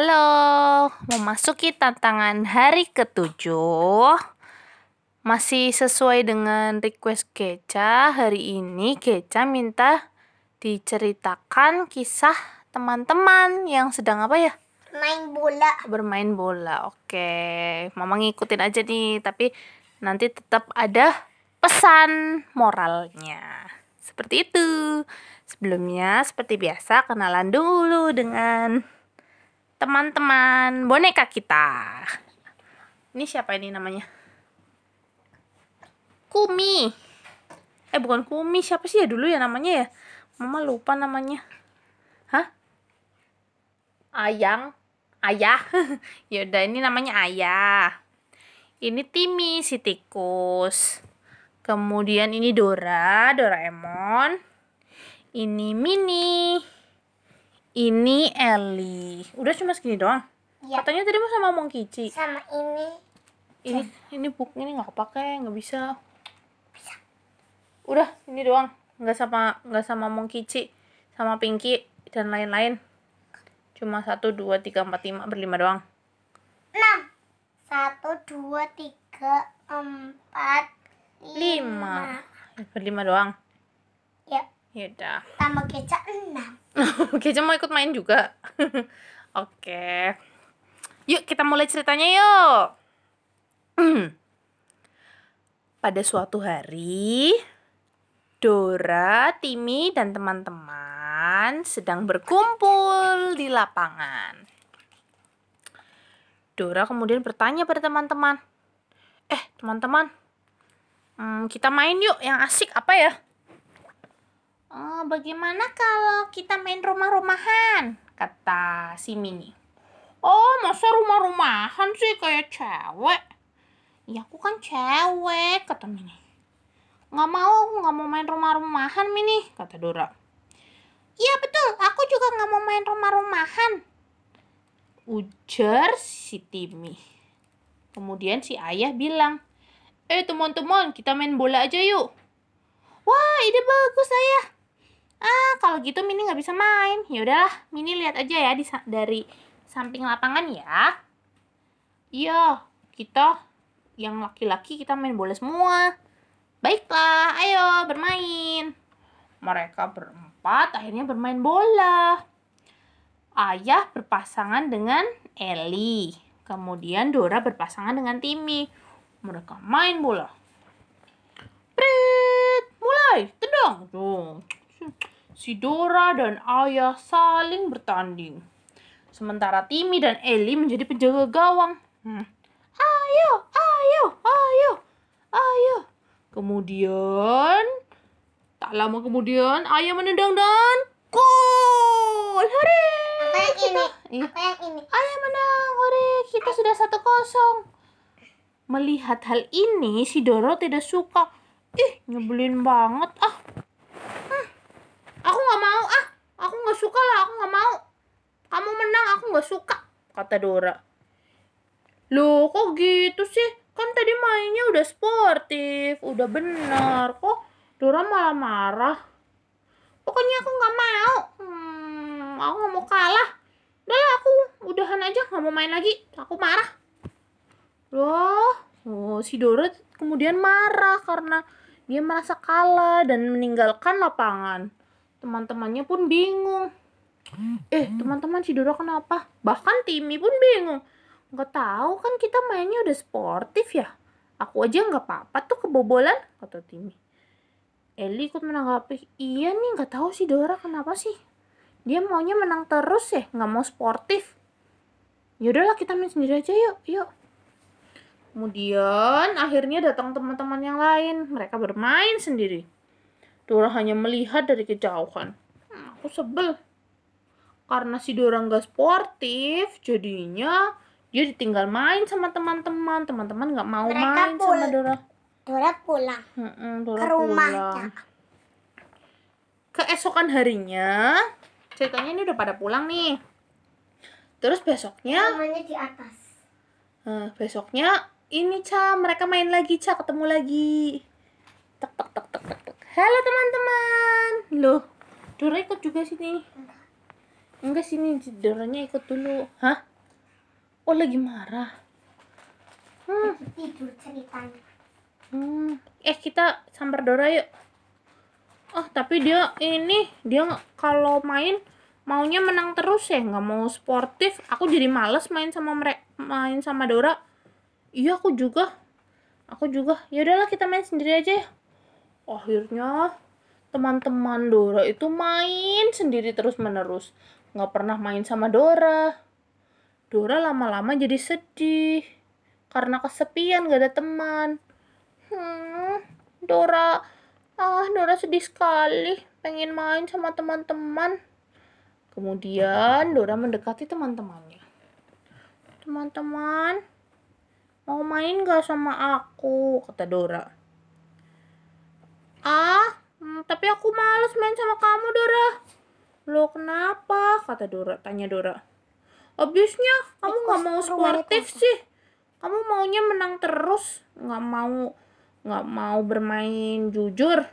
Halo, memasuki tantangan hari ketujuh. Masih sesuai dengan request Keca, hari ini Keca minta diceritakan kisah teman-teman yang sedang apa ya? main bola Bermain bola. Oke, Mama ngikutin aja nih, tapi nanti tetap ada pesan moralnya. Seperti itu. Sebelumnya, seperti biasa, kenalan dulu dengan teman-teman boneka kita. Ini siapa ini namanya? Kumi. Eh bukan Kumi, siapa sih ya dulu ya namanya ya? Mama lupa namanya. Hah? Ayang? Ayah? Yaudah ini namanya Ayah. Ini Timi si tikus. Kemudian ini Dora, Doraemon. Ini Mini. Ini Ellie. Udah cuma segini doang. ya Katanya tadi mau sama Mongkici. sama ini Ini ini buku ini nggak kepake, nggak bisa. Udah, ini doang. Nggak sama nggak sama Mongkici, sama Pinky dan lain-lain. Cuma satu, dua, tiga, empat, lima, berlima doang. enam satu dua tiga empat Lima. Berlima doang. ya Yaudah. tambah kecap enam Oke, mau ikut main juga. Oke. Yuk, kita mulai ceritanya yuk. Pada suatu hari, Dora, Timi, dan teman-teman sedang berkumpul di lapangan. Dora kemudian bertanya pada teman-teman, "Eh, teman-teman, hmm, kita main yuk yang asik apa ya?" Oh, bagaimana kalau kita main rumah-rumahan? Kata si Mini. Oh, masa rumah-rumahan sih kayak cewek? Ya, aku kan cewek, kata Mini. Nggak mau, aku nggak mau main rumah-rumahan, Mini, kata Dora. Iya, betul. Aku juga nggak mau main rumah-rumahan. Ujar si Timi. Kemudian si ayah bilang, Eh, teman-teman, kita main bola aja yuk. Wah, ide bagus, ayah. Ah, kalau gitu Mini nggak bisa main. Ya udahlah, Mini lihat aja ya di dari samping lapangan ya. Iya, kita yang laki-laki kita main bola semua. Baiklah, ayo bermain. Mereka berempat akhirnya bermain bola. Ayah berpasangan dengan Eli. Kemudian Dora berpasangan dengan Timi. Mereka main bola. Prit, mulai, tendang. Tuh. Si Dora dan Ayah saling bertanding. Sementara Timi dan Eli menjadi penjaga gawang. Hmm. Ayo, ayo, ayo, ayo. Kemudian, tak lama kemudian, Ayah menendang dan gol. Hore! apa yang ini Iya. apa yang ini Ayah menang, hore! Kita sudah satu kosong. Melihat hal ini, si Dora tidak suka. Ih, nyebelin banget. Ah, Hmm. aku nggak mau. Ah, aku nggak suka lah. Aku nggak mau. Kamu menang, aku nggak suka. Kata Dora. Loh, kok gitu sih? Kan tadi mainnya udah sportif, udah benar. Kok Dora malah marah? Pokoknya aku nggak mau. Hmm, aku nggak mau kalah. Udah lah, aku udahan aja nggak mau main lagi. Aku marah. Loh, oh, si Dora kemudian marah karena dia merasa kalah dan meninggalkan lapangan. Teman-temannya pun bingung. Eh, teman-teman si Dora kenapa? Bahkan Timi pun bingung. Nggak tahu kan kita mainnya udah sportif ya. Aku aja nggak apa-apa tuh kebobolan, kata Timi. Eli ikut menanggapi, iya nih nggak tahu si Dora kenapa sih. Dia maunya menang terus ya, nggak mau sportif. Yaudahlah kita main sendiri aja yuk, yuk. Kemudian akhirnya datang teman-teman yang lain. Mereka bermain sendiri. Dora hanya melihat dari kejauhan. Hmm, aku sebel. Karena si Dora nggak sportif, jadinya dia ditinggal main sama teman-teman. Teman-teman nggak mau Mereka main sama Dora. Dora pulang Mm-mm, Dora ke rumahnya pulang. Keesokan harinya, ceritanya ini udah pada pulang nih. Terus besoknya namanya di atas Nah, besoknya ini Ca, mereka main lagi Ca, ketemu lagi. Tek tek tek tek tek. tek. Halo teman-teman. Loh, Dora ikut juga sini. Enggak sini, Doranya ikut dulu. Hah? Oh, lagi marah. Hmm. Tidur ceritanya. Hmm. Eh, kita sambar Dora yuk. Oh, tapi dia ini dia kalau main maunya menang terus ya, nggak mau sportif. Aku jadi males main sama mereka, main sama Dora. Iya, aku juga. Aku juga. Ya udahlah kita main sendiri aja ya. Akhirnya teman-teman Dora itu main sendiri terus-menerus. Nggak pernah main sama Dora. Dora lama-lama jadi sedih. Karena kesepian gak ada teman. Hmm, Dora, ah Dora sedih sekali, pengen main sama teman-teman. Kemudian Dora mendekati teman-temannya. Teman-teman, mau main gak sama aku? Kata Dora. Ah, hmm, tapi aku males main sama kamu, Dora. Lo kenapa? Kata Dora, tanya Dora. Habisnya kamu nggak mau sportif sih. Kamu maunya menang terus, nggak mau nggak mau bermain jujur.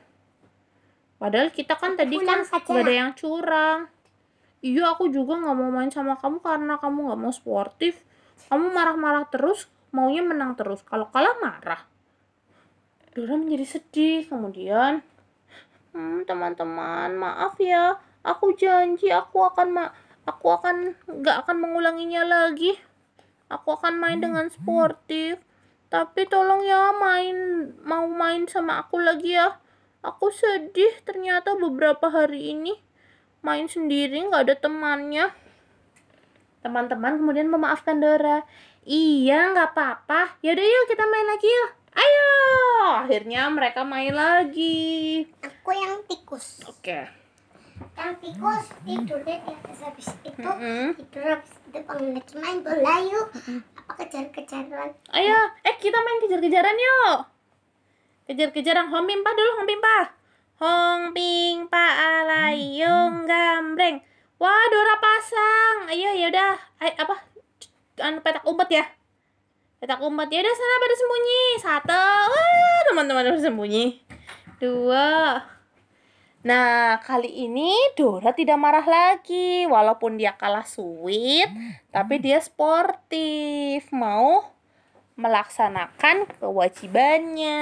Padahal kita kan tadi kan gak ada yang curang. Iya, aku juga nggak mau main sama kamu karena kamu nggak mau sportif. Kamu marah-marah terus, maunya menang terus. Kalau kalah marah. Dora menjadi sedih. Kemudian, hmm, teman-teman, maaf ya. Aku janji aku akan ma aku akan nggak akan mengulanginya lagi. Aku akan main dengan sportif. Tapi tolong ya main mau main sama aku lagi ya. Aku sedih ternyata beberapa hari ini main sendiri nggak ada temannya. Teman-teman kemudian memaafkan Dora. Iya nggak apa-apa. Yaudah yuk kita main lagi yuk. Ayo. Akhirnya mereka main lagi. Aku yang tikus. Oke. Yang tikus tidurnya di atas habis itu Mm-mm. tidur habis itu bangun lagi main bola yuk. Apa kejar-kejaran? Ayo, eh kita main kejar-kejaran yuk. Kejar-kejaran Hong Pimpa dulu, Hong Pimpa. Hong Pimpa alayung gambreng. Wah, Dora pasang. Ayo, yaudah. Ayo, apa? Anu petak umpet ya? Petak umpet. Ya udah sana pada sembunyi. Satu. Wah, teman-teman bersembunyi. Dua. Nah, kali ini Dora tidak marah lagi. Walaupun dia kalah sweet, tapi dia sportif. Mau melaksanakan kewajibannya.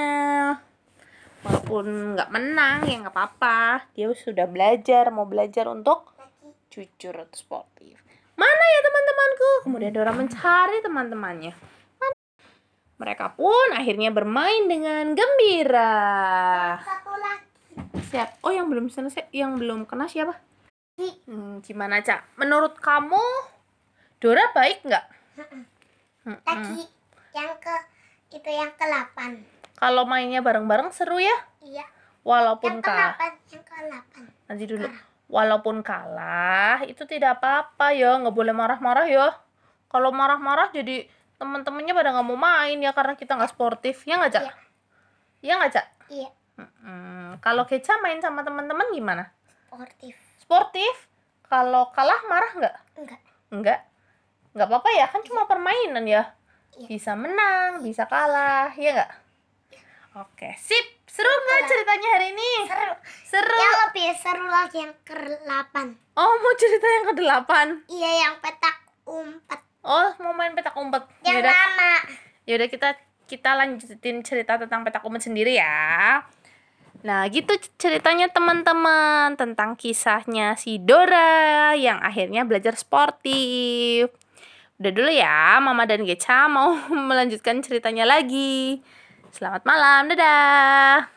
Walaupun nggak menang, ya nggak apa-apa. Dia sudah belajar, mau belajar untuk jujur atau sportif. Mana ya teman-temanku? Kemudian Dora mencari teman-temannya. Mereka pun akhirnya bermain dengan gembira. Satu lagi. Siap. Oh, yang belum selesai, yang belum kena siapa? Hmm, gimana, Cak? Menurut kamu Dora baik nggak? Lagi yang ke itu yang ke 8. Kalau mainnya bareng-bareng seru ya? Iya. Walaupun kalah. 8, yang ke 8. Nanti dulu. Walaupun kalah, itu tidak apa-apa ya. Nggak boleh marah-marah ya. Kalau marah-marah jadi teman-temannya pada nggak mau main ya karena kita nggak sportif. Ya nggak, Cak? Iya. Iya nggak, Cak? Iya, Mm-mm. Kalau Keca main sama teman-teman gimana? sportif. Sportif? Kalau kalah marah nggak? Enggak. Enggak. Enggak apa-apa ya, kan cuma permainan ya. Iya. Bisa menang, bisa kalah, ya enggak? Oke, sip. Seru nggak Iya. ceritanya hari ini? Seru. Seru. Yang lebih seru lagi yang ke 8. Oh, mau cerita yang ke-8. Iya, yang petak umpet. Oh, mau main petak umpet. Yang Yaudah, lama. yaudah kita kita lanjutin cerita tentang petak umpet sendiri ya. Nah, gitu ceritanya teman-teman tentang kisahnya si Dora yang akhirnya belajar sportif. Udah dulu ya, Mama dan Geca mau melanjutkan ceritanya lagi. Selamat malam, dadah.